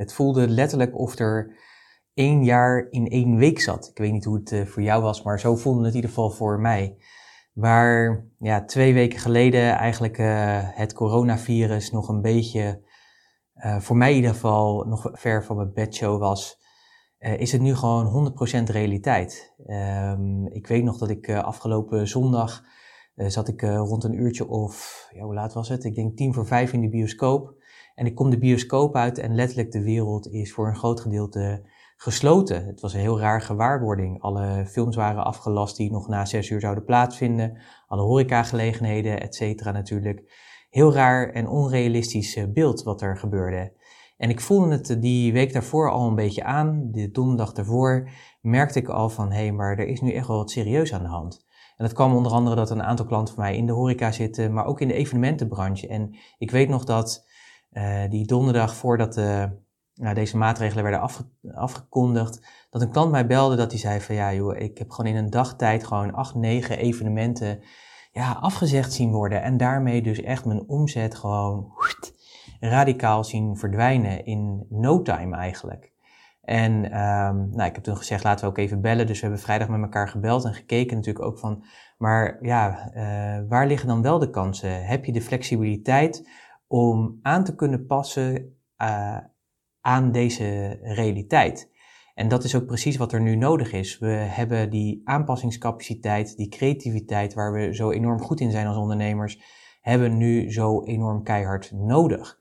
Het voelde letterlijk of er één jaar in één week zat. Ik weet niet hoe het eh, voor jou was, maar zo voelde het in ieder geval voor mij. Waar ja, twee weken geleden eigenlijk uh, het coronavirus nog een beetje, uh, voor mij in ieder geval, nog ver van mijn bedshow was, is het nu gewoon 100% realiteit. Um, ik weet nog dat ik afgelopen zondag zat ik rond een uurtje of, ja, hoe laat was het? Ik denk tien voor vijf in de bioscoop. En ik kom de bioscoop uit en letterlijk de wereld is voor een groot gedeelte gesloten. Het was een heel raar gewaarwording. Alle films waren afgelast die nog na zes uur zouden plaatsvinden. Alle horecagelegenheden, et cetera natuurlijk. Heel raar en onrealistisch eh, beeld wat er gebeurde. En ik voelde het die week daarvoor al een beetje aan. De donderdag daarvoor merkte ik al van, hé, hey, maar er is nu echt wel wat serieus aan de hand. En dat kwam onder andere dat een aantal klanten van mij in de horeca zitten, maar ook in de evenementenbranche. En ik weet nog dat die donderdag voordat nou, deze maatregelen werden afge afgekondigd, dat een klant mij belde dat hij zei van ja joh, ik heb gewoon in een dagtijd gewoon acht, negen evenementen ja, afgezegd zien worden. En daarmee dus echt mijn omzet gewoon radicaal zien verdwijnen in no time eigenlijk. En um, nou, ik heb toen gezegd, laten we ook even bellen. Dus we hebben vrijdag met elkaar gebeld en gekeken natuurlijk ook van, maar ja, uh, waar liggen dan wel de kansen? Heb je de flexibiliteit om aan te kunnen passen uh, aan deze realiteit. En dat is ook precies wat er nu nodig is. We hebben die aanpassingscapaciteit, die creativiteit waar we zo enorm goed in zijn als ondernemers, hebben nu zo enorm keihard nodig.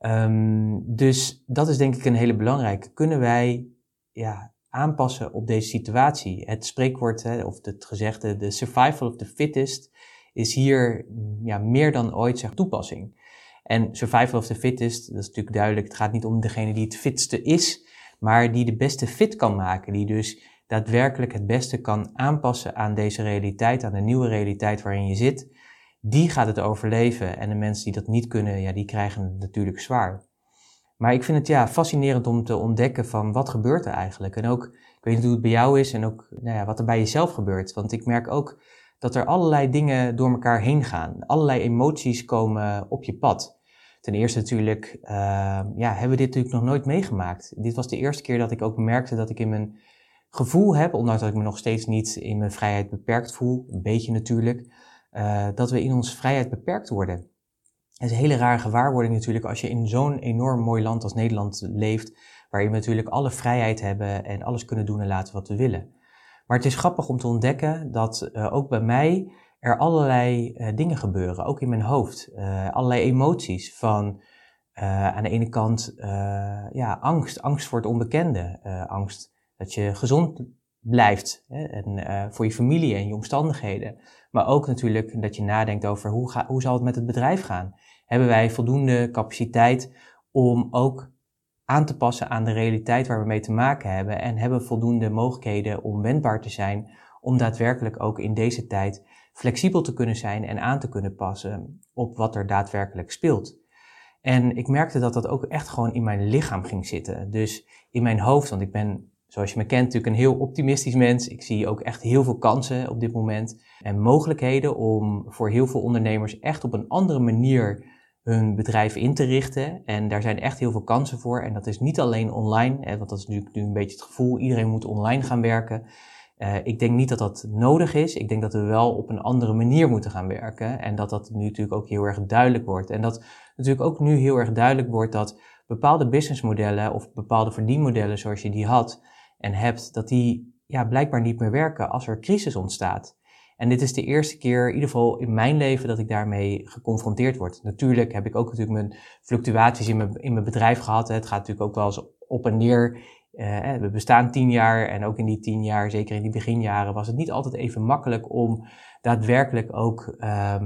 Um, dus dat is denk ik een hele belangrijke. Kunnen wij ja, aanpassen op deze situatie? Het spreekwoord, hè, of het gezegde, de survival of the fittest, is hier ja, meer dan ooit zeg, toepassing. En survival of the fittest, dat is natuurlijk duidelijk, het gaat niet om degene die het fitste is, maar die de beste fit kan maken, die dus daadwerkelijk het beste kan aanpassen aan deze realiteit, aan de nieuwe realiteit waarin je zit, die gaat het overleven. En de mensen die dat niet kunnen, ja, die krijgen het natuurlijk zwaar. Maar ik vind het ja, fascinerend om te ontdekken van wat gebeurt er eigenlijk. En ook, ik weet niet hoe het bij jou is en ook nou ja, wat er bij jezelf gebeurt. Want ik merk ook dat er allerlei dingen door elkaar heen gaan. Allerlei emoties komen op je pad. Ten eerste natuurlijk, uh, ja, hebben we dit natuurlijk nog nooit meegemaakt. Dit was de eerste keer dat ik ook merkte dat ik in mijn gevoel heb, ondanks dat ik me nog steeds niet in mijn vrijheid beperkt voel, een beetje natuurlijk, uh, dat we in onze vrijheid beperkt worden. Het is een hele rare gewaarwording natuurlijk als je in zo'n enorm mooi land als Nederland leeft, waarin we natuurlijk alle vrijheid hebben en alles kunnen doen en laten wat we willen. Maar het is grappig om te ontdekken dat uh, ook bij mij er allerlei uh, dingen gebeuren, ook in mijn hoofd. Uh, allerlei emoties van uh, aan de ene kant ja, angst, angst voor het onbekende, angst dat je gezond blijft hè, en, voor je familie en je omstandigheden. Maar ook natuurlijk dat je nadenkt over hoe, ga, hoe zal het met het bedrijf gaan. Hebben wij voldoende capaciteit om ook aan te passen aan de realiteit waar we mee te maken hebben en hebben voldoende mogelijkheden om wendbaar te zijn om daadwerkelijk ook in deze tijd flexibel te kunnen zijn en aan te kunnen passen op wat er daadwerkelijk speelt. En ik merkte dat dat ook echt gewoon in mijn lichaam ging zitten. Dus in mijn hoofd, want ik ben, zoals je me kent, natuurlijk een heel optimistisch mens. Ik zie ook echt heel veel kansen op dit moment en mogelijkheden om voor heel veel ondernemers echt op een andere manier hun bedrijf in te richten. En daar zijn echt heel veel kansen voor. En dat is niet alleen online, want dat is nu, nu een beetje het gevoel. Iedereen moet online gaan werken. Uh, ik denk niet dat dat nodig is. Ik denk dat we wel op een andere manier moeten gaan werken. En dat dat nu natuurlijk ook heel erg duidelijk wordt. En dat natuurlijk ook nu heel erg duidelijk wordt dat bepaalde businessmodellen of bepaalde verdienmodellen zoals je die had en hebt, dat die ja, blijkbaar niet meer werken als er crisis ontstaat. En dit is de eerste keer, in ieder geval in mijn leven, dat ik daarmee geconfronteerd word. Natuurlijk heb ik ook natuurlijk mijn fluctuaties in mijn, in mijn bedrijf gehad. Het gaat natuurlijk ook wel eens op en neer. Uh, we bestaan tien jaar en ook in die tien jaar, zeker in die beginjaren, was het niet altijd even makkelijk om daadwerkelijk ook uh,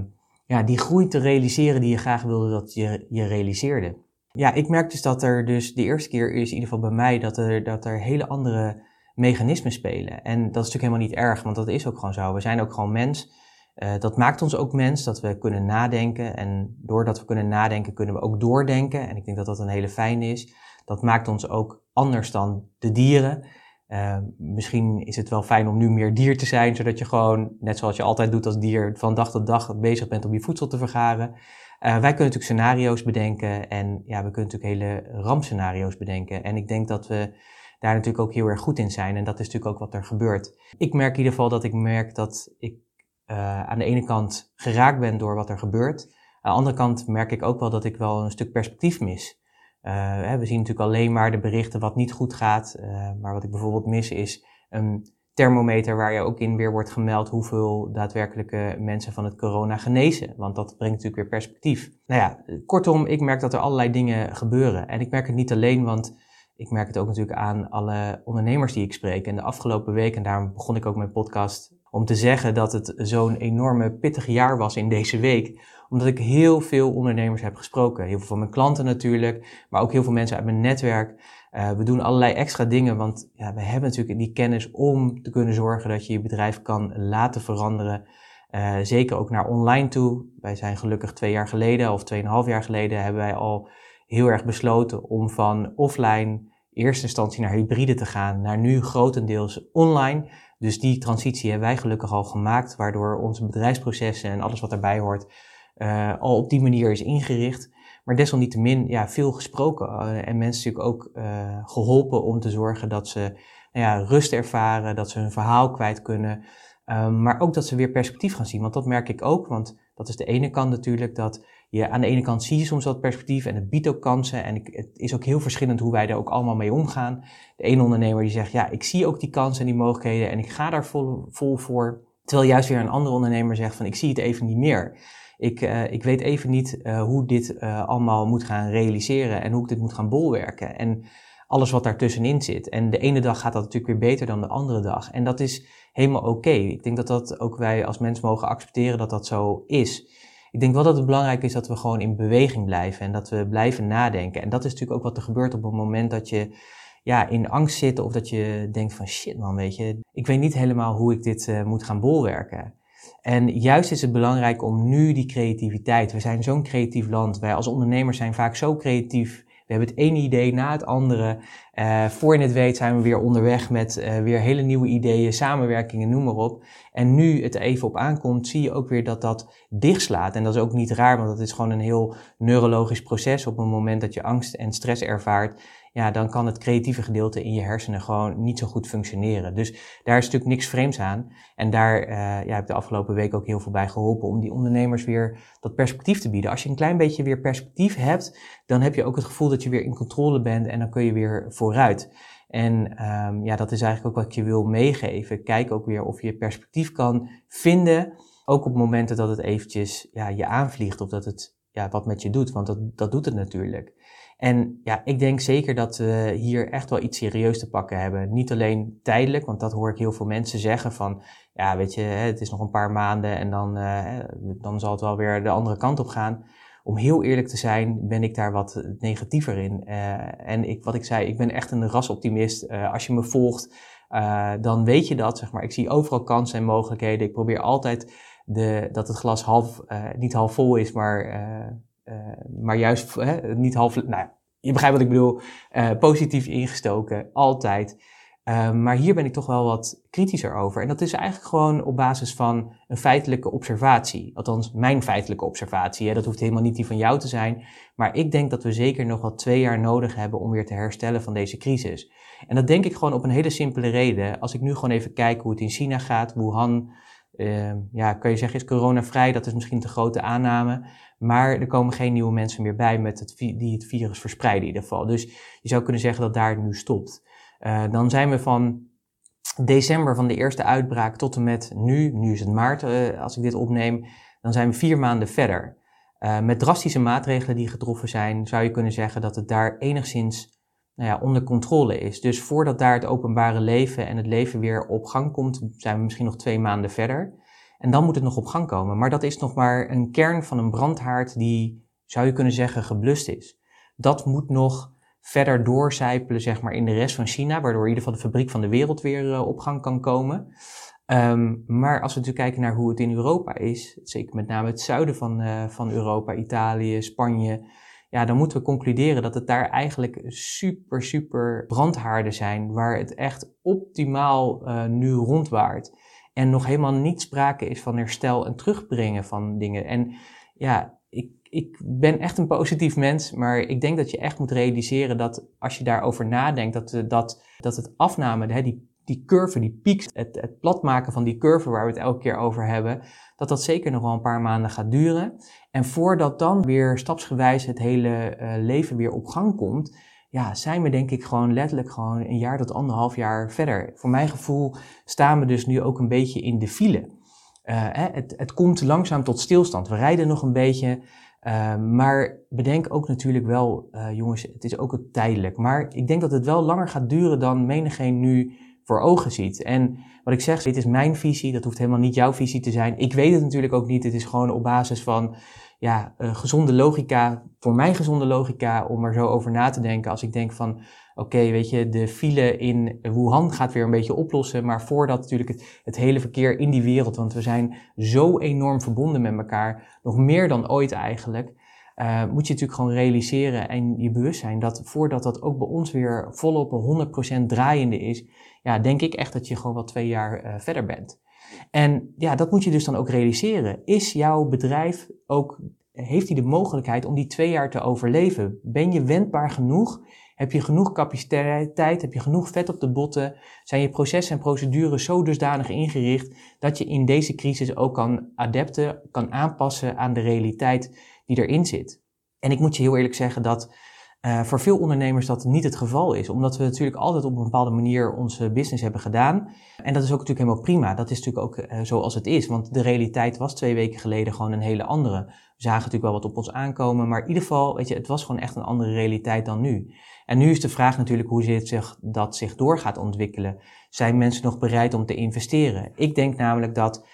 ja, die groei te realiseren die je graag wilde dat je, je realiseerde. Ja, ik merk dus dat er dus de eerste keer is, in ieder geval bij mij, dat er, dat er hele andere mechanismen spelen. En dat is natuurlijk helemaal niet erg, want dat is ook gewoon zo. We zijn ook gewoon mens. Uh, dat maakt ons ook mens, dat we kunnen nadenken. En doordat we kunnen nadenken, kunnen we ook doordenken. En ik denk dat dat een hele fijne is. Dat maakt ons ook anders dan de dieren. Uh, misschien is het wel fijn om nu meer dier te zijn, zodat je gewoon, net zoals je altijd doet als dier, van dag tot dag bezig bent om je voedsel te vergaren. Uh, wij kunnen natuurlijk scenario's bedenken en ja, we kunnen natuurlijk hele rampscenario's bedenken. En ik denk dat we daar natuurlijk ook heel erg goed in zijn. En dat is natuurlijk ook wat er gebeurt. Ik merk in ieder geval dat ik merk dat ik uh, aan de ene kant geraakt ben door wat er gebeurt. Aan de andere kant merk ik ook wel dat ik wel een stuk perspectief mis. Uh, we zien natuurlijk alleen maar de berichten wat niet goed gaat. Uh, maar wat ik bijvoorbeeld mis is een thermometer waar je ook in weer wordt gemeld hoeveel daadwerkelijke mensen van het corona genezen. Want dat brengt natuurlijk weer perspectief. Nou ja, kortom, ik merk dat er allerlei dingen gebeuren. En ik merk het niet alleen, want ik merk het ook natuurlijk aan alle ondernemers die ik spreek. En de afgelopen week, en daarom begon ik ook mijn podcast, om te zeggen dat het zo'n enorme pittig jaar was in deze week. Omdat ik heel veel ondernemers heb gesproken. Heel veel van mijn klanten natuurlijk, maar ook heel veel mensen uit mijn netwerk. Uh, we doen allerlei extra dingen, want ja, we hebben natuurlijk die kennis om te kunnen zorgen dat je je bedrijf kan laten veranderen. Uh, zeker ook naar online toe. Wij zijn gelukkig twee jaar geleden of tweeënhalf jaar geleden hebben wij al heel erg besloten om van offline eerste instantie naar hybride te gaan, naar nu grotendeels online. Dus die transitie hebben wij gelukkig al gemaakt, waardoor onze bedrijfsprocessen en alles wat daarbij hoort uh, al op die manier is ingericht. Maar desalniettemin ja, veel gesproken uh, en mensen natuurlijk ook uh, geholpen om te zorgen dat ze nou ja, rust ervaren, dat ze hun verhaal kwijt kunnen. Um, maar ook dat ze weer perspectief gaan zien. Want dat merk ik ook, want dat is de ene kant natuurlijk dat je aan de ene kant zie je soms wat perspectief en het biedt ook kansen. En ik, het is ook heel verschillend hoe wij er ook allemaal mee omgaan. De ene ondernemer die zegt, ja, ik zie ook die kansen en die mogelijkheden en ik ga daar vol, vol voor. Terwijl juist weer een andere ondernemer zegt van, ik zie het even niet meer. Ik, uh, ik weet even niet uh, hoe dit uh, allemaal moet gaan realiseren en hoe ik dit moet gaan bolwerken. En alles wat daartussenin zit. En de ene dag gaat dat natuurlijk weer beter dan de andere dag. En dat is helemaal oké. Ik denk dat dat ook wij als mens mogen accepteren dat dat zo is. Ik denk wel dat het belangrijk is dat we gewoon in beweging blijven en dat we blijven nadenken. En dat is natuurlijk ook wat er gebeurt op het moment dat je ja, in angst zit of dat je denkt van shit man, weet je, ik weet niet helemaal hoe ik dit moet gaan bolwerken. En juist is het belangrijk om nu die creativiteit, we zijn zo'n creatief land, wij als ondernemers zijn vaak zo creatief we hebben het ene idee na het andere. Uh, voor je het weet zijn we weer onderweg met uh, weer hele nieuwe ideeën, samenwerkingen, noem maar op. En nu het even op aankomt, zie je ook weer dat dat dichtslaat. En dat is ook niet raar, want dat is gewoon een heel neurologisch proces. Op het moment dat je angst en stress ervaart, ja, dan kan het creatieve gedeelte in je hersenen gewoon niet zo goed functioneren. Dus daar is natuurlijk niks vreemds aan. En daar uh, ja, heb ik de afgelopen week ook heel veel bij geholpen om die ondernemers weer dat perspectief te bieden. Als je een klein beetje weer perspectief hebt, dan heb je ook het gevoel dat je weer in controle bent en dan kun je weer vooruit. En um, ja, dat is eigenlijk ook wat ik je wil meegeven. Kijk ook weer of je perspectief kan vinden, ook op momenten dat het eventjes ja, je aanvliegt of dat het ja, wat met je doet, want dat, dat doet het natuurlijk. En ja, ik denk zeker dat we hier echt wel iets serieus te pakken hebben. Niet alleen tijdelijk, want dat hoor ik heel veel mensen zeggen van, ja, weet je, het is nog een paar maanden en dan, uh, dan zal het wel weer de andere kant op gaan. Om heel eerlijk te zijn, ben ik daar wat negatiever in. Uh, en ik, wat ik zei, ik ben echt een rasoptimist. Uh, als je me volgt, dan weet je dat, zeg maar. Ik zie overal kansen en mogelijkheden. Ik probeer altijd de, dat het glas half, niet half vol is, maar maar juist hè, niet half, nou je begrijpt wat ik bedoel, uh, positief ingestoken, altijd. Uh, maar hier ben ik toch wel wat kritischer over. En dat is eigenlijk gewoon op basis van een feitelijke observatie. Althans, mijn feitelijke observatie. Hè. Dat hoeft helemaal niet die van jou te zijn. Maar ik denk dat we zeker nog wel twee jaar nodig hebben om weer te herstellen van deze crisis. En dat denk ik gewoon op een hele simpele reden. Als ik nu gewoon even kijk hoe het in China gaat, Wuhan, Ehm, ja, kan je zeggen, is corona vrij? Dat is misschien te grote aanname. Maar er komen geen nieuwe mensen meer bij met het, die het virus verspreiden in ieder geval. Dus je zou kunnen zeggen dat daar het nu stopt. Uh, dan zijn we van december van de eerste uitbraak tot en met nu, nu is het maart uh, als ik dit opneem, dan zijn we vier maanden verder. Uh, met drastische maatregelen die getroffen zijn, zou je kunnen zeggen dat het daar enigszins nou ja, onder controle is. Dus voordat daar het openbare leven en het leven weer op gang komt, zijn we misschien nog twee maanden verder. En dan moet het nog op gang komen. Maar dat is nog maar een kern van een brandhaard die, zou je kunnen zeggen, geblust is. Dat moet nog verder doorcijpelen zeg maar, in de rest van China, waardoor in ieder geval de fabriek van de wereld weer uh, op gang kan komen. Um, maar als we natuurlijk kijken naar hoe het in Europa is, zeker met name het zuiden van, uh, van Europa, Italië, Spanje, ja, dan moeten we concluderen dat het daar eigenlijk super, super brandhaarden zijn, waar het echt optimaal uh, nu rondwaart. En nog helemaal niet sprake is van herstel en terugbrengen van dingen. En ja, ik, ik ben echt een positief mens, maar ik denk dat je echt moet realiseren dat als je daarover nadenkt, dat, dat, dat het afname, hè, die, die curve, die piek, het, het platmaken van die curve waar we het elke keer over hebben, dat dat zeker nog wel een paar maanden gaat duren. En voordat dan weer stapsgewijs het hele uh, leven weer op gang komt, ja, zijn we denk ik gewoon letterlijk gewoon een jaar tot anderhalf jaar verder. Voor mijn gevoel staan we dus nu ook een beetje in de file. Hè, het, het komt langzaam tot stilstand. We rijden nog een beetje, uh, maar bedenk ook natuurlijk wel, uh, jongens, het is ook tijdelijk. Maar ik denk dat het wel langer gaat duren dan menigeen nu voor ogen ziet. En wat ik zeg, dit is mijn visie, dat hoeft helemaal niet jouw visie te zijn. Ik weet het natuurlijk ook niet, het is gewoon op basis van ja, uh, gezonde logica, voor mij gezonde logica, om er zo over na te denken. Als ik denk van, oké, weet je, de file in Wuhan gaat weer een beetje oplossen, maar voordat natuurlijk het, het, hele verkeer in die wereld, want we zijn zo enorm verbonden met elkaar, nog meer dan ooit eigenlijk, uh, moet je natuurlijk gewoon realiseren en je bewust zijn dat voordat dat ook bij ons weer volop 100% draaiende is, ja, denk ik echt dat je gewoon wel twee jaar uh, verder bent. En ja, dat moet je dus dan ook realiseren. Is jouw bedrijf ook, heeft hij de mogelijkheid om die twee jaar te overleven? Ben je wendbaar genoeg? Heb je genoeg capaciteit? Heb je genoeg vet op de botten? Zijn je processen en procedures zo dusdanig ingericht dat je in deze crisis ook kan adapten, kan aanpassen aan de realiteit die erin zit? En ik moet je heel eerlijk zeggen dat uh, voor veel ondernemers dat niet het geval is, omdat we natuurlijk altijd op een bepaalde manier onze business hebben gedaan. En dat is ook natuurlijk helemaal prima. Dat is natuurlijk ook uh, zoals het is, want de realiteit was twee weken geleden gewoon een hele andere. We zagen natuurlijk wel wat op ons aankomen, maar in ieder geval, weet je, het was gewoon echt een andere realiteit dan nu. En nu is de vraag natuurlijk hoe zit zich, dat zich door gaat ontwikkelen. Zijn mensen nog bereid om te investeren? Ik denk namelijk dat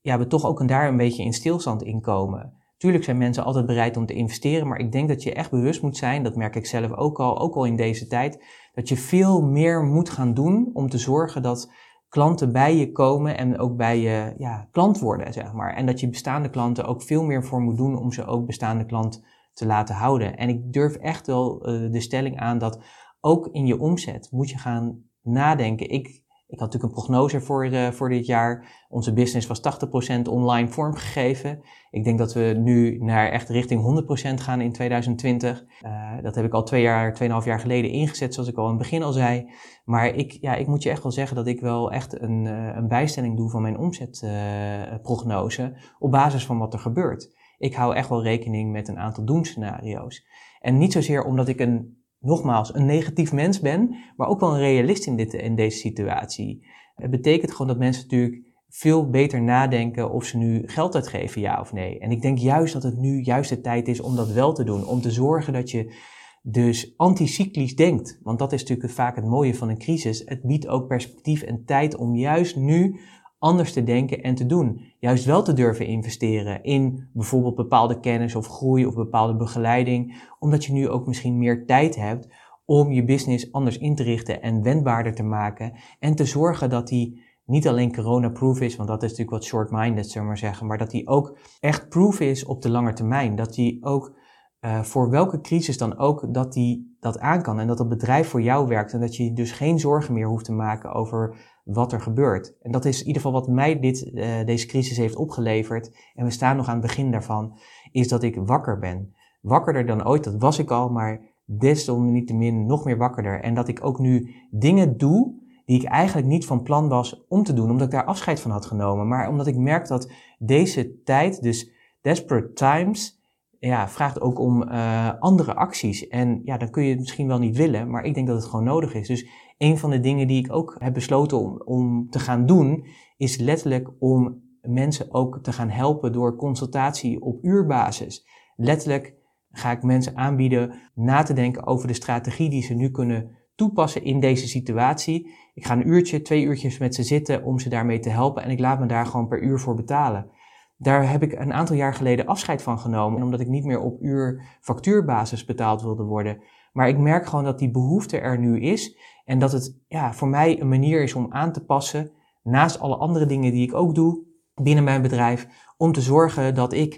ja, we toch ook en daar een beetje in stilstand inkomen. Tuurlijk zijn mensen altijd bereid om te investeren, maar ik denk dat je echt bewust moet zijn, dat merk ik zelf ook al, ook al in deze tijd, dat je veel meer moet gaan doen om te zorgen dat klanten bij je komen en ook bij je ja, klant worden, zeg maar. En dat je bestaande klanten ook veel meer voor moet doen om ze ook bestaande klant te laten houden. En ik durf echt wel uh, de stelling aan dat ook in je omzet moet je gaan nadenken. Ik ik had natuurlijk een prognose voor, uh, voor dit jaar. Onze business was 80% online vormgegeven. Ik denk dat we nu naar echt richting 100% gaan in 2020. Uh, dat heb ik al twee jaar, tweeënhalf jaar geleden ingezet, zoals ik al in het begin al zei. Maar ik, ja, ik moet je echt wel zeggen dat ik wel echt een, uh, een bijstelling doe van mijn omzetprognose op basis van wat er gebeurt. Ik hou echt wel rekening met een aantal doemscenario's. En niet zozeer omdat ik een nogmaals, een negatief mens ben, maar ook wel een realist in, dit, in deze situatie. Het betekent gewoon dat mensen natuurlijk veel beter nadenken of ze nu geld uitgeven, ja of nee. En ik denk juist dat het nu juist de tijd is om dat wel te doen. Om te zorgen dat je dus anticyclisch denkt. Want dat is natuurlijk vaak het mooie van een crisis. Het biedt ook perspectief en tijd om juist nu anders te denken en te doen. Juist wel te durven investeren in bijvoorbeeld bepaalde kennis of groei of bepaalde begeleiding, omdat je nu ook misschien meer tijd hebt om je business anders in te richten en wendbaarder te maken en te zorgen dat die niet alleen corona-proof is, want dat is natuurlijk wat short-minded, zullen we maar zeggen, maar dat die ook echt proof is op de lange termijn. Dat die ook uh, voor welke crisis dan ook, dat die dat aan kan en dat het bedrijf voor jou werkt en dat je dus geen zorgen meer hoeft te maken over wat er gebeurt. En dat is in ieder geval wat mij dit, uh, deze crisis heeft opgeleverd. En we staan nog aan het begin daarvan. Is dat ik wakker ben. Wakkerder dan ooit, dat was ik al, maar desalniettemin nog meer wakkerder. En dat ik ook nu dingen doe die ik eigenlijk niet van plan was om te doen, omdat ik daar afscheid van had genomen. Maar omdat ik merk dat deze tijd, dus desperate times, ja, vraagt ook om uh, andere acties. En ja, dan kun je het misschien wel niet willen, maar ik denk dat het gewoon nodig is. Dus een van de dingen die ik ook heb besloten om, om te gaan doen, is letterlijk om mensen ook te gaan helpen door consultatie op uurbasis. Letterlijk ga ik mensen aanbieden na te denken over de strategie die ze nu kunnen toepassen in deze situatie. Ik ga een uurtje, twee uurtjes met ze zitten om ze daarmee te helpen en ik laat me daar gewoon per uur voor betalen. Daar heb ik een aantal jaar geleden afscheid van genomen, omdat ik niet meer op uur factuurbasis betaald wilde worden. Maar ik merk gewoon dat die behoefte er nu is en dat het ja, voor mij een manier is om aan te passen, naast alle andere dingen die ik ook doe binnen mijn bedrijf, om te zorgen dat ik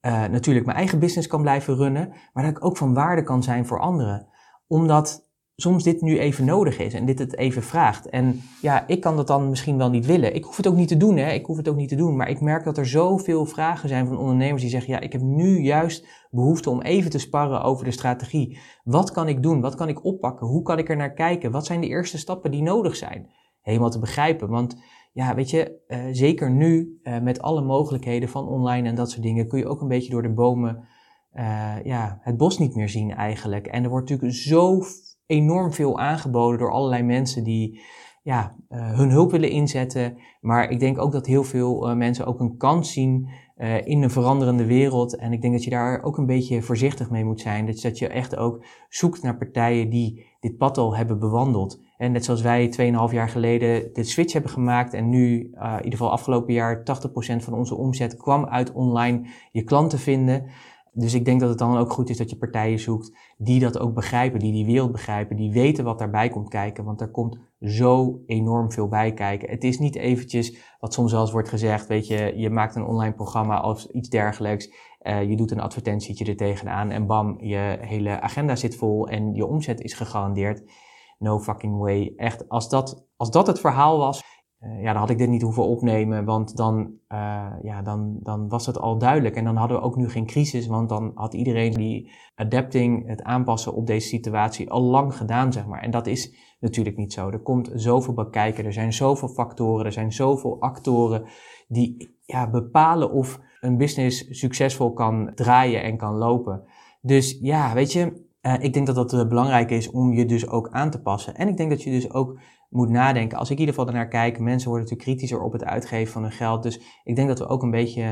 uh, natuurlijk mijn eigen business kan blijven runnen, maar dat ik ook van waarde kan zijn voor anderen. Omdat soms dit nu even nodig is en dit het even vraagt. En ja, ik kan dat dan misschien wel niet willen. Ik hoef het ook niet te doen, hè. Ik hoef het ook niet te doen. Maar ik merk dat er zoveel vragen zijn van ondernemers die zeggen, ja, ik heb nu juist behoefte om even te sparren over de strategie. Wat kan ik doen? Wat kan ik oppakken? Hoe kan ik er naar kijken? Wat zijn de eerste stappen die nodig zijn? Helemaal te begrijpen, want ja, weet je, uh, zeker nu uh, met alle mogelijkheden van online en dat soort dingen, kun je ook een beetje door de bomen uh, ja, het bos niet meer zien eigenlijk. En er wordt natuurlijk zo enorm veel aangeboden door allerlei mensen die ja, hun hulp willen inzetten. Maar ik denk ook dat heel veel mensen ook een kans zien in een veranderende wereld. En ik denk dat je daar ook een beetje voorzichtig mee moet zijn. Dus dat je echt ook zoekt naar partijen die dit pad al hebben bewandeld. En net zoals wij 2,5 jaar geleden de switch hebben gemaakt en nu, in ieder geval afgelopen jaar, 80% van onze omzet kwam uit online je klanten vinden. Dus ik denk dat het dan ook goed is dat je partijen zoekt die dat ook begrijpen, die die wereld begrijpen, die weten wat daarbij komt kijken. Want er komt zo enorm veel bij kijken. Het is niet eventjes, wat soms wel eens wordt gezegd, weet je, je maakt een online programma of iets dergelijks. Uh, je doet een advertentietje er tegenaan en bam, je hele agenda zit vol en je omzet is gegarandeerd. No fucking way. Echt, als dat, als dat het verhaal was, ja, dan had ik dit niet hoeven opnemen, want dan, uh, ja, dan, dan was het al duidelijk. En dan hadden we ook nu geen crisis, want dan had iedereen die adapting, het aanpassen op deze situatie, al lang gedaan, zeg maar. En dat is natuurlijk niet zo. Er komt zoveel bij kijken, er zijn zoveel factoren, er zijn zoveel actoren die ja, bepalen of een business succesvol kan draaien en kan lopen. Dus ja, weet je, uh, ik denk dat dat belangrijk is om je dus ook aan te passen. En ik denk dat je dus ook moet nadenken. Als ik in ieder geval ernaar kijk, mensen worden natuurlijk kritischer op het uitgeven van hun geld. Dus ik denk dat we ook een beetje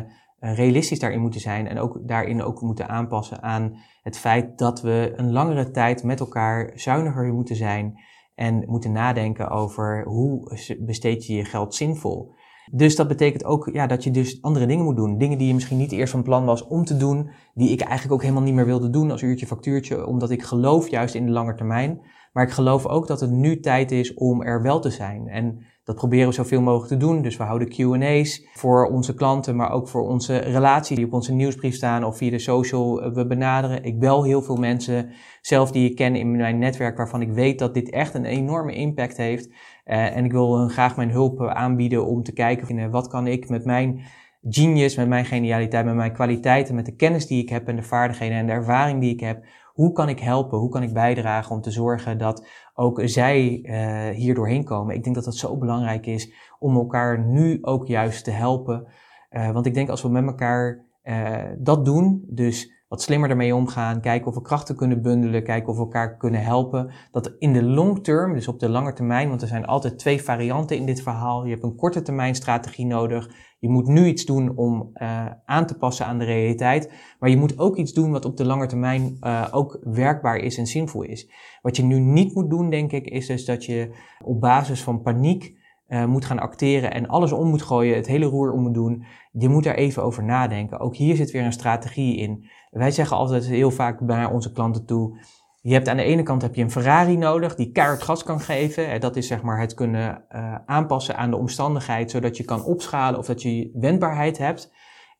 uh, realistisch daarin moeten zijn. En ook daarin ook moeten aanpassen aan het feit dat we een langere tijd met elkaar zuiniger moeten zijn. En moeten nadenken over hoe besteed je je geld zinvol. Dus dat betekent ook ja, dat je dus andere dingen moet doen. Dingen die je misschien niet eerst van plan was om te doen, die ik eigenlijk ook helemaal niet meer wilde doen als uurtje factuurtje, omdat ik geloof juist in de lange termijn. Maar ik geloof ook dat het nu tijd is om er wel te zijn. En dat proberen we zoveel mogelijk te doen. Dus we houden Q&A's voor onze klanten, maar ook voor onze relatie die op onze nieuwsbrief staan of via de social we benaderen. Ik bel heel veel mensen zelf die ik ken in mijn netwerk waarvan ik weet dat dit echt een enorme impact heeft. Uh, en ik wil hun graag mijn hulp aanbieden om te kijken wat kan ik met mijn genius, met mijn genialiteit, met mijn kwaliteiten, met de kennis die ik heb en de vaardigheden en de ervaring die ik heb, hoe kan ik helpen? Hoe kan ik bijdragen om te zorgen dat ook zij uh, hier doorheen komen? Ik denk dat dat zo belangrijk is om elkaar nu ook juist te helpen. Uh, want ik denk als we met elkaar uh, dat doen, dus wat slimmer ermee omgaan, kijken of we krachten kunnen bundelen, kijken of we elkaar kunnen helpen. Dat in de long term, dus op de lange termijn, want er zijn altijd twee varianten in dit verhaal. Je hebt een korte termijn strategie nodig. Je moet nu iets doen om uh, aan te passen aan de realiteit. Maar je moet ook iets doen wat op de lange termijn uh, ook werkbaar is en zinvol is. Wat je nu niet moet doen, denk ik, is dus dat je op basis van paniek uh, moet gaan acteren en alles om moet gooien, het hele roer om moet doen. Je moet daar even over nadenken. Ook hier zit weer een strategie in. Wij zeggen altijd heel vaak bij onze klanten toe, je hebt aan de ene kant heb je een Ferrari nodig die keihard gas kan geven. Dat is zeg maar het kunnen uh, aanpassen aan de omstandigheid, zodat je kan opschalen of dat je wendbaarheid hebt.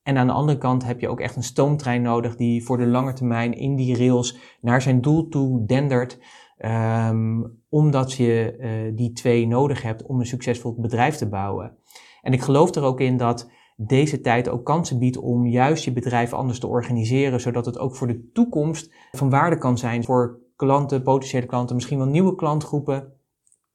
En aan de andere kant heb je ook echt een stoomtrein nodig die voor de lange termijn in die rails naar zijn doel toe dendert. Um, omdat je uh, die twee nodig hebt om een succesvol bedrijf te bouwen. En ik geloof er ook in dat deze tijd ook kansen biedt om juist je bedrijf anders te organiseren, zodat het ook voor de toekomst van waarde kan zijn voor klanten, potentiële klanten, misschien wel nieuwe klantgroepen.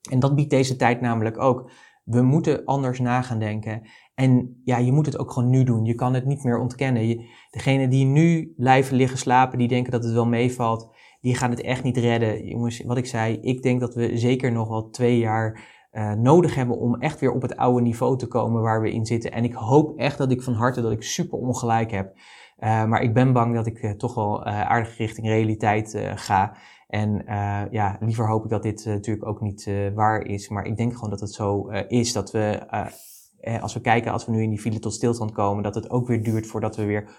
En dat biedt deze tijd namelijk ook. We moeten anders na gaan denken. En ja, je moet het ook gewoon nu doen. Je kan het niet meer ontkennen. Degene die nu blijven liggen slapen, die denken dat het wel meevalt, die gaan het echt niet redden. Jongens, wat ik zei, ik denk dat we zeker nog wel twee jaar uh, nodig hebben om echt weer op het oude niveau te komen waar we in zitten. En ik hoop echt dat ik van harte dat ik super ongelijk heb. Uh, maar ik ben bang dat ik uh, toch wel aardig richting realiteit ga. En ja, liever hoop ik dat dit natuurlijk ook niet waar is. Maar ik denk gewoon dat het zo is dat we als we kijken, als we nu in die file tot stilstand komen, dat het ook weer duurt voordat we weer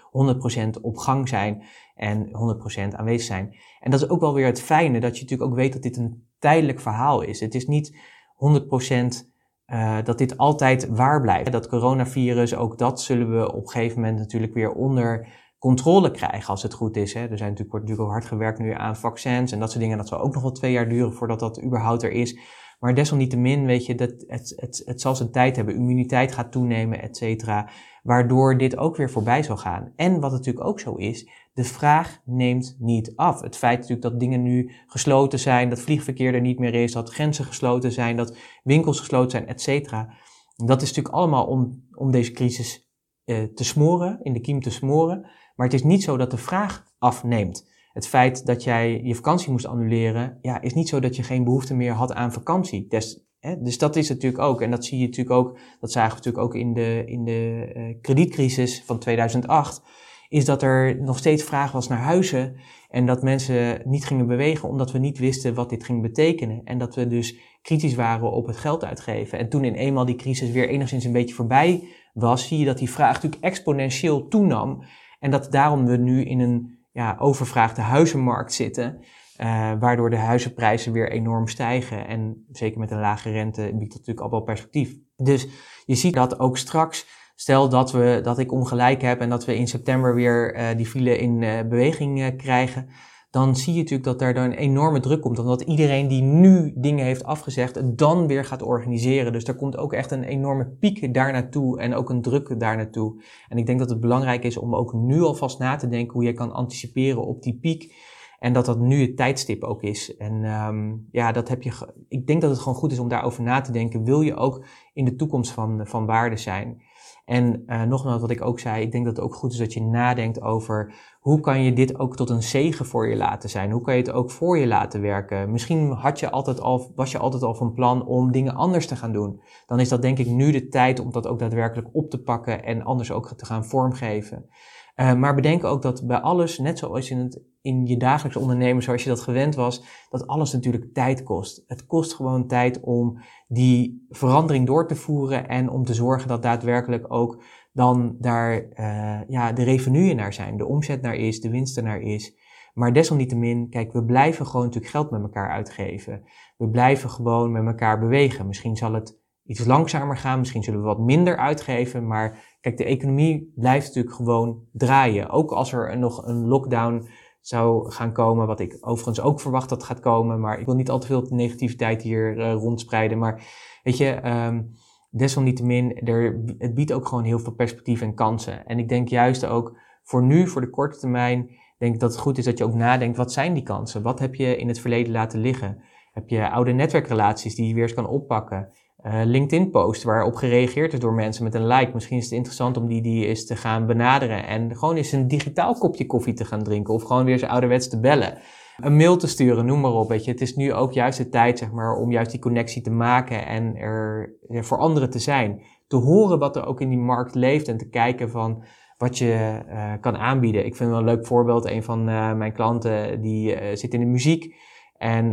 100% op gang zijn en 100% aanwezig zijn. En dat is ook wel weer het fijne, dat je natuurlijk ook weet dat dit een tijdelijk verhaal is. Het is niet 100% uh, dat dit altijd waar blijft. Dat coronavirus, ook dat zullen we op een gegeven moment natuurlijk weer onder controle krijgen als het goed is. Hè. Er zijn natuurlijk, wordt natuurlijk al hard gewerkt nu aan vaccins en dat soort dingen. Dat zal ook nog wel twee jaar duren voordat dat überhaupt er is. Maar desalniettemin weet je, dat het, het, het zal zijn tijd hebben. Immuniteit gaat toenemen, et cetera. Waardoor dit ook weer voorbij zal gaan. En wat natuurlijk ook zo is, de vraag neemt niet af. Het feit natuurlijk dat dingen nu gesloten zijn, dat vliegverkeer er niet meer is, dat grenzen gesloten zijn, dat winkels gesloten zijn, et cetera. Dat is natuurlijk allemaal om, om deze crisis eh, te smoren, in de kiem te smoren. Maar het is niet zo dat de vraag afneemt het feit dat jij je vakantie moest annuleren, ja, is niet zo dat je geen behoefte meer had aan vakantie. Dus, hè, dus dat is natuurlijk ook, en dat zie je natuurlijk ook, dat zagen we natuurlijk ook in de, in de uh, kredietcrisis van 2008, is dat er nog steeds vraag was naar huizen en dat mensen niet gingen bewegen omdat we niet wisten wat dit ging betekenen. En dat we dus kritisch waren op het geld uitgeven. En toen in eenmaal die crisis weer enigszins een beetje voorbij was, zie je dat die vraag natuurlijk exponentieel toenam. En dat daarom we nu in een ja, overvraagde huizenmarkt zitten. Uh, waardoor de huizenprijzen weer enorm stijgen. En zeker met een lage rente biedt dat natuurlijk al wel perspectief. Dus je ziet dat ook straks, stel dat, we, dat ik ongelijk heb en dat we in september weer uh, die file in uh, beweging krijgen dan zie je natuurlijk dat daar dan een enorme druk komt. Omdat iedereen die nu dingen heeft afgezegd, het dan weer gaat organiseren. Dus er komt ook echt een enorme piek daar naartoe en ook een druk daar naartoe. En ik denk dat het belangrijk is om ook nu alvast na te denken hoe je kan anticiperen op die piek. En dat dat nu het tijdstip ook is. En um, ja, dat heb je. Ik denk dat het gewoon goed is om daarover na te denken. Wil je ook in de toekomst van, van waarde zijn? En uh, nogmaals, wat ik ook zei, ik denk dat het ook goed is dat je nadenkt over hoe kan je dit ook tot een zegen voor je laten zijn? Hoe kan je het ook voor je laten werken? Misschien had je altijd al, was je altijd al van plan om dingen anders te gaan doen. Dan is dat denk ik nu de tijd om dat ook daadwerkelijk op te pakken en anders ook te gaan vormgeven. Uh, maar bedenk ook dat bij alles, net zoals in, in je dagelijks ondernemen, zoals je dat gewend was, dat alles natuurlijk tijd kost. Het kost gewoon tijd om die verandering door te voeren en om te zorgen dat daadwerkelijk ook dan daar uh, ja, de revenue naar zijn, de omzet naar is, de winst naar is. Maar desalniettemin, kijk, we blijven gewoon natuurlijk geld met elkaar uitgeven. We blijven gewoon met elkaar bewegen. Misschien zal het iets langzamer gaan, misschien zullen we wat minder uitgeven, maar kijk, de economie blijft natuurlijk gewoon draaien. Ook als er nog een lockdown zou gaan komen, wat ik overigens ook verwacht dat gaat komen, maar ik wil niet al te veel negativiteit hier uh, rondspreiden, maar weet je, um, desalniettemin, er, het biedt ook gewoon heel veel perspectief en kansen. En ik denk juist ook voor nu, voor de korte termijn, denk ik dat het goed is dat je ook nadenkt, wat zijn die kansen? Wat heb je in het verleden laten liggen? Heb je oude netwerkrelaties die je weer eens kan oppakken? Uh, LinkedIn-post waarop gereageerd is door mensen met een like. Misschien is het interessant om die, die eens te gaan benaderen en gewoon eens een digitaal kopje koffie te gaan drinken of gewoon weer eens ouderwets te bellen een mail te sturen, noem maar op. Weet je. Het is nu ook juist de tijd zeg maar, om juist die connectie te maken en er voor anderen te zijn. Te horen wat er ook in die markt leeft en te kijken van wat je uh, kan aanbieden. Ik vind wel een leuk voorbeeld. Een van uh, mijn klanten die zit in de muziek en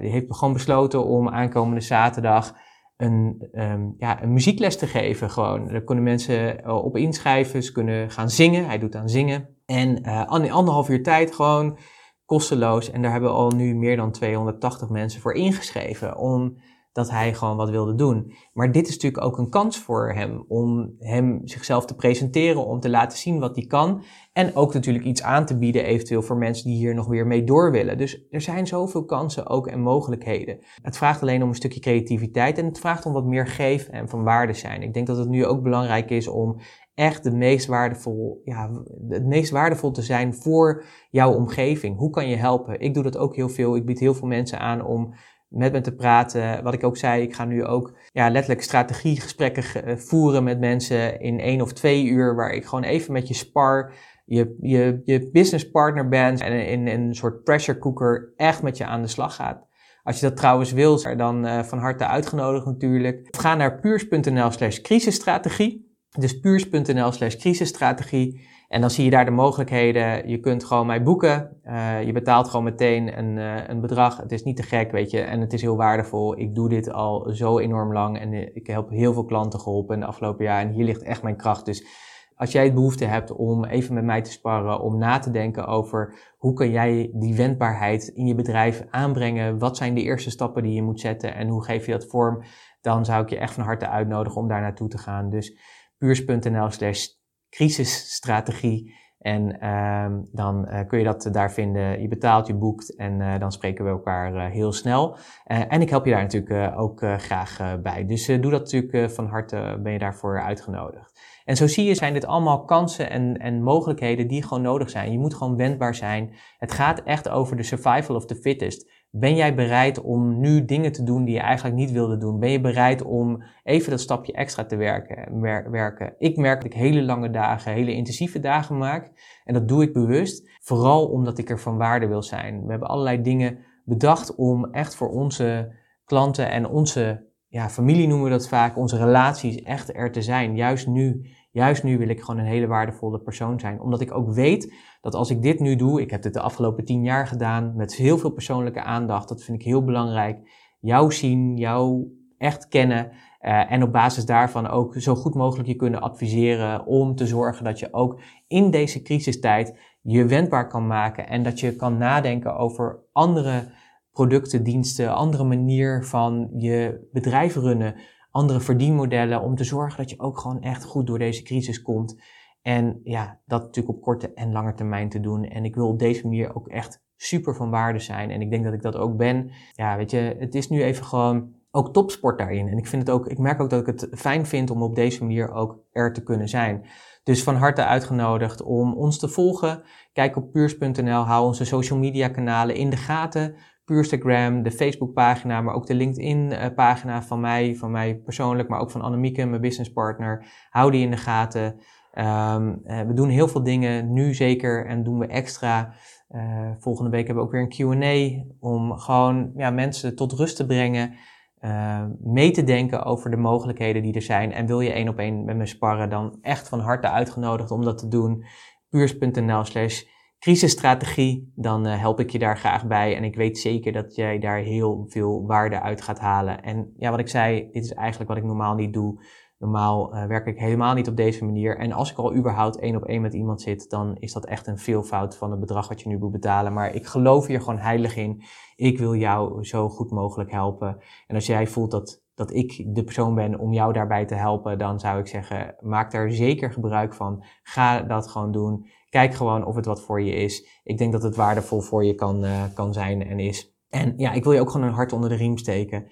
die heeft gewoon besloten om aankomende zaterdag een, um, ja, een muziekles te geven. Gewoon. Daar kunnen mensen op inschrijven, ze kunnen gaan zingen. Hij doet aan zingen. En in anderhalf uur tijd gewoon kosteloos. En daar hebben al nu meer dan 280 mensen voor ingeschreven. Omdat hij gewoon wat wilde doen. Maar dit is natuurlijk ook een kans voor hem. Om hem zichzelf te presenteren. Om te laten zien wat hij kan. En ook natuurlijk iets aan te bieden eventueel voor mensen die hier nog weer mee door willen. Dus er zijn zoveel kansen ook en mogelijkheden. Het vraagt alleen om een stukje creativiteit. En het vraagt om wat meer geven en van waarde zijn. Ik denk dat het nu ook belangrijk is om echt de meest waardevol, ja, het meest waardevol te zijn voor jouw omgeving. Hoe kan je helpen? Ik doe dat ook heel veel. Ik bied heel veel mensen aan om met me te praten. Wat ik ook zei, ik ga nu ook ja, letterlijk strategiegesprekken voeren met mensen in één of twee uur, waar ik gewoon even met je spar, je, je, je business partner bent en in, een soort pressure cooker echt met je aan de slag gaat. Als je dat trouwens wil, dan uh, van harte uitgenodigd natuurlijk. Ga naar puurs.nl slash crisisstrategie. Dus puurs.nl slash crisisstrategie. En dan zie je daar de mogelijkheden. Je kunt gewoon mij boeken. Uh, je betaalt gewoon meteen een, uh, een bedrag. Het is niet te gek, weet je. En het is heel waardevol. Ik doe dit al zo enorm lang. En ik heb heel veel klanten geholpen de afgelopen jaar. En hier ligt echt mijn kracht. Dus als jij het behoefte hebt om even met mij te sparren, om na te denken over hoe kan jij die wendbaarheid in je bedrijf aanbrengen, wat zijn de eerste stappen die je moet zetten en hoe geef je dat vorm, dan zou ik je echt van harte uitnodigen om daar naartoe te gaan. Dus puurs.nl slash crisisstrategie. En um, dan uh, kun je dat daar vinden. Je betaalt, je boekt en uh, dan spreken we elkaar uh, heel snel. en ik help je daar natuurlijk ook graag bij. Dus doe dat natuurlijk van harte, ben je daarvoor uitgenodigd. En zo zie je, zijn dit allemaal kansen en, en mogelijkheden die gewoon nodig zijn. Je moet gewoon wendbaar zijn. Het gaat echt over de survival of the fittest. Ben jij bereid om nu dingen te doen die je eigenlijk niet wilde doen? Ben je bereid om even dat stapje extra te werken? werken? Ik merk dat ik hele lange dagen, hele intensieve dagen maak. En dat doe ik bewust, vooral omdat ik er van waarde wil zijn. We hebben allerlei dingen bedacht om echt voor onze klanten en onze ja, familie noemen we dat vaak, onze relaties echt er te zijn. Juist nu, juist nu wil ik gewoon een hele waardevolle persoon zijn. Omdat ik ook weet dat als ik dit nu doe, ik heb dit de afgelopen tien jaar gedaan met heel veel persoonlijke aandacht, dat vind ik heel belangrijk. Jou zien, jou echt kennen uh, en op basis daarvan ook zo goed mogelijk je kunnen adviseren om te zorgen dat je ook in deze crisistijd je wendbaar kan maken en dat je kan nadenken over andere producten, diensten, andere manier van je bedrijf runnen, andere verdienmodellen om te zorgen dat je ook gewoon echt goed door deze crisis komt. En ja, dat natuurlijk op korte en lange termijn te doen. En ik wil op deze manier ook echt super van waarde zijn. En ik denk dat ik dat ook ben. Ja, weet je, het is nu even gewoon ook topsport daarin. En ik vind het ook, ik merk ook dat ik het fijn vind om op deze manier ook er te kunnen zijn. Dus van harte uitgenodigd om ons te volgen. Kijk op puurs.nl, hou onze social media kanalen in de gaten. Puurstagram, de Facebookpagina, maar ook de LinkedIn-pagina van mij, van mij persoonlijk, maar ook van Annemieke, mijn businesspartner. Hou die in de gaten. Um, we doen heel veel dingen, nu zeker, en doen we extra. Uh, volgende week hebben we ook weer een Q&A om gewoon ja, mensen tot rust te brengen. Mee te denken over de mogelijkheden die er zijn. En wil je één op één met me sparren, dan echt van harte uitgenodigd om dat te doen. puurs.nl slash crisisstrategie, dan uh, help ik je daar graag bij. En ik weet zeker dat jij daar heel veel waarde uit gaat halen. En ja, wat ik zei, dit is eigenlijk wat ik normaal niet doe. Normaal uh, werk ik helemaal niet op deze manier. En als ik al überhaupt één op één met iemand zit, dan is dat echt een veelvoud van het bedrag wat je nu moet betalen. Maar ik geloof hier gewoon heilig in. Ik wil jou zo goed mogelijk helpen. En als jij voelt dat, dat ik de persoon ben om jou daarbij te helpen, dan zou ik zeggen, maak daar zeker gebruik van. Ga dat gewoon doen. Kijk gewoon of het wat voor je is. Ik denk dat het waardevol voor je kan, uh, kan zijn en is. En ja, ik wil je ook gewoon een hart onder de riem steken.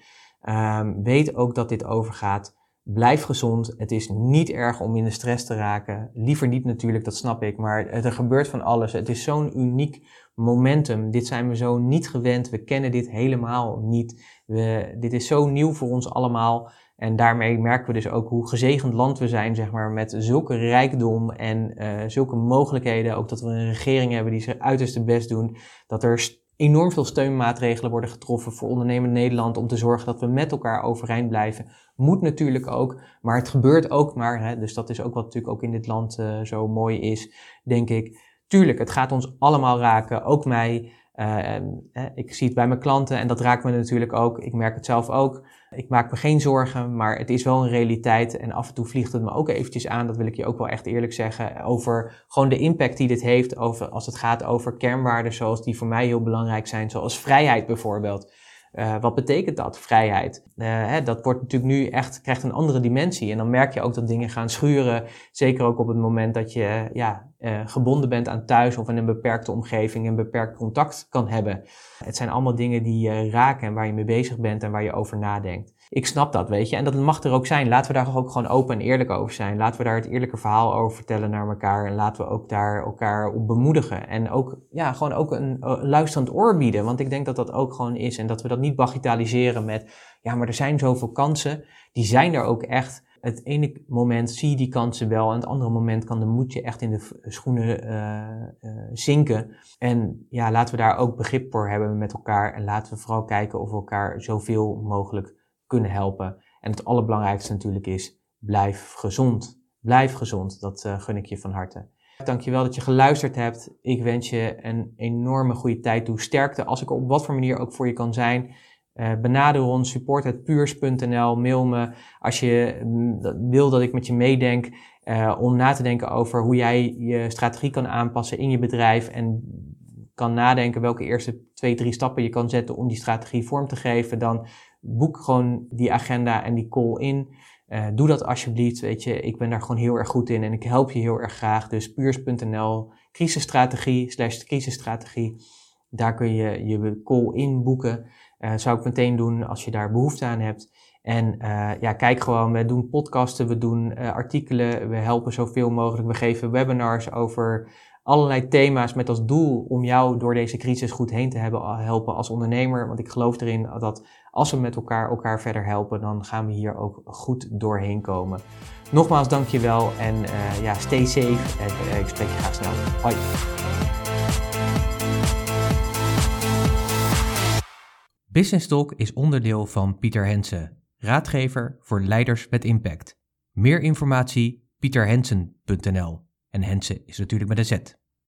Um, weet ook dat dit overgaat. Blijf gezond. Het is niet erg om in de stress te raken. Liever niet natuurlijk, dat snap ik. Maar er gebeurt van alles. Het is zo'n uniek momentum. Dit zijn we zo niet gewend. We kennen dit helemaal niet. We, dit is zo nieuw voor ons allemaal. En daarmee merken we dus ook hoe gezegend land we zijn, zeg maar, met zulke rijkdom en uh, zulke mogelijkheden. Ook dat we een regering hebben die zijn uiterste best doen. Dat er enorm veel steunmaatregelen worden getroffen voor ondernemend Nederland om te zorgen dat we met elkaar overeind blijven. Moet natuurlijk ook, maar het gebeurt ook maar. Hè, dus dat is ook wat natuurlijk ook in dit land uh, zo mooi is, denk ik. Tuurlijk, het gaat ons allemaal raken, ook mij. Uh, ik zie het bij mijn klanten en dat raakt me natuurlijk ook. Ik merk het zelf ook. Ik maak me geen zorgen, maar het is wel een realiteit. En af en toe vliegt het me ook eventjes aan, dat wil ik je ook wel echt eerlijk zeggen, over gewoon de impact die dit heeft over, als het gaat over kernwaarden zoals die voor mij heel belangrijk zijn, zoals vrijheid bijvoorbeeld. Uh, wat betekent dat, vrijheid? Uh, hè, dat wordt natuurlijk nu echt, krijgt een andere dimensie. En dan merk je ook dat dingen gaan schuren. Zeker ook op het moment dat je ja, uh, gebonden bent aan thuis of in een beperkte omgeving een beperkt contact kan hebben. Het zijn allemaal dingen die je raken en waar je mee bezig bent en waar je over nadenkt. Ik snap dat, weet je. En dat mag er ook zijn. Laten we daar ook gewoon open en eerlijk over zijn. Laten we daar het eerlijke verhaal over vertellen naar elkaar. En laten we ook daar elkaar op bemoedigen. En ook, ja, gewoon ook een, luisterend oor bieden. Want ik denk dat dat ook gewoon is. En dat we dat niet bagitaliseren met, ja, maar er zijn zoveel kansen. Die zijn er ook echt het ene moment zie je die kansen wel, en het andere moment kan de moed je echt in de schoenen uh, zinken. En ja, laten we daar ook begrip voor hebben met elkaar en laten we vooral kijken of we elkaar zoveel mogelijk kunnen helpen. En het allerbelangrijkste natuurlijk is, blijf gezond. Blijf gezond, dat uh, gun ik je van harte. Dankjewel dat je geluisterd hebt. Ik wens je een enorme goede tijd toe. Sterkte als ik op wat voor manier ook voor je kan zijn. Uh, benader ons, support.puurs.nl, mail me als je mm, wil dat ik met je meedenk uh, om na te denken over hoe jij je strategie kan aanpassen in je bedrijf en kan nadenken welke eerste twee, drie stappen je kan zetten om die strategie vorm te geven, dan boek gewoon die agenda en die call in. Uh, doe dat alsjeblieft, weet je, ik ben daar gewoon heel erg goed in en ik help je heel erg graag. Dus puurs.nl, crisisstrategie, slash crisisstrategie, daar kun je je call in boeken. Uh, zou ik meteen doen als je daar behoefte aan hebt. En uh, ja, kijk gewoon, we doen podcasten, we doen artikelen, we helpen zoveel mogelijk. We geven webinars over allerlei thema's met als doel om jou door deze crisis goed heen te hebben, helpen als ondernemer. Want ik geloof erin dat als we met elkaar elkaar verder helpen, dan gaan we hier ook goed doorheen komen. Nogmaals, dankjewel en uh, ja, stay safe en ik spreek je graag snel. Hoi! Business Talk is onderdeel van Pieter Hensen, raadgever voor leiders met impact. Meer informatie pieterhensen.nl en Hensen is natuurlijk met een Z.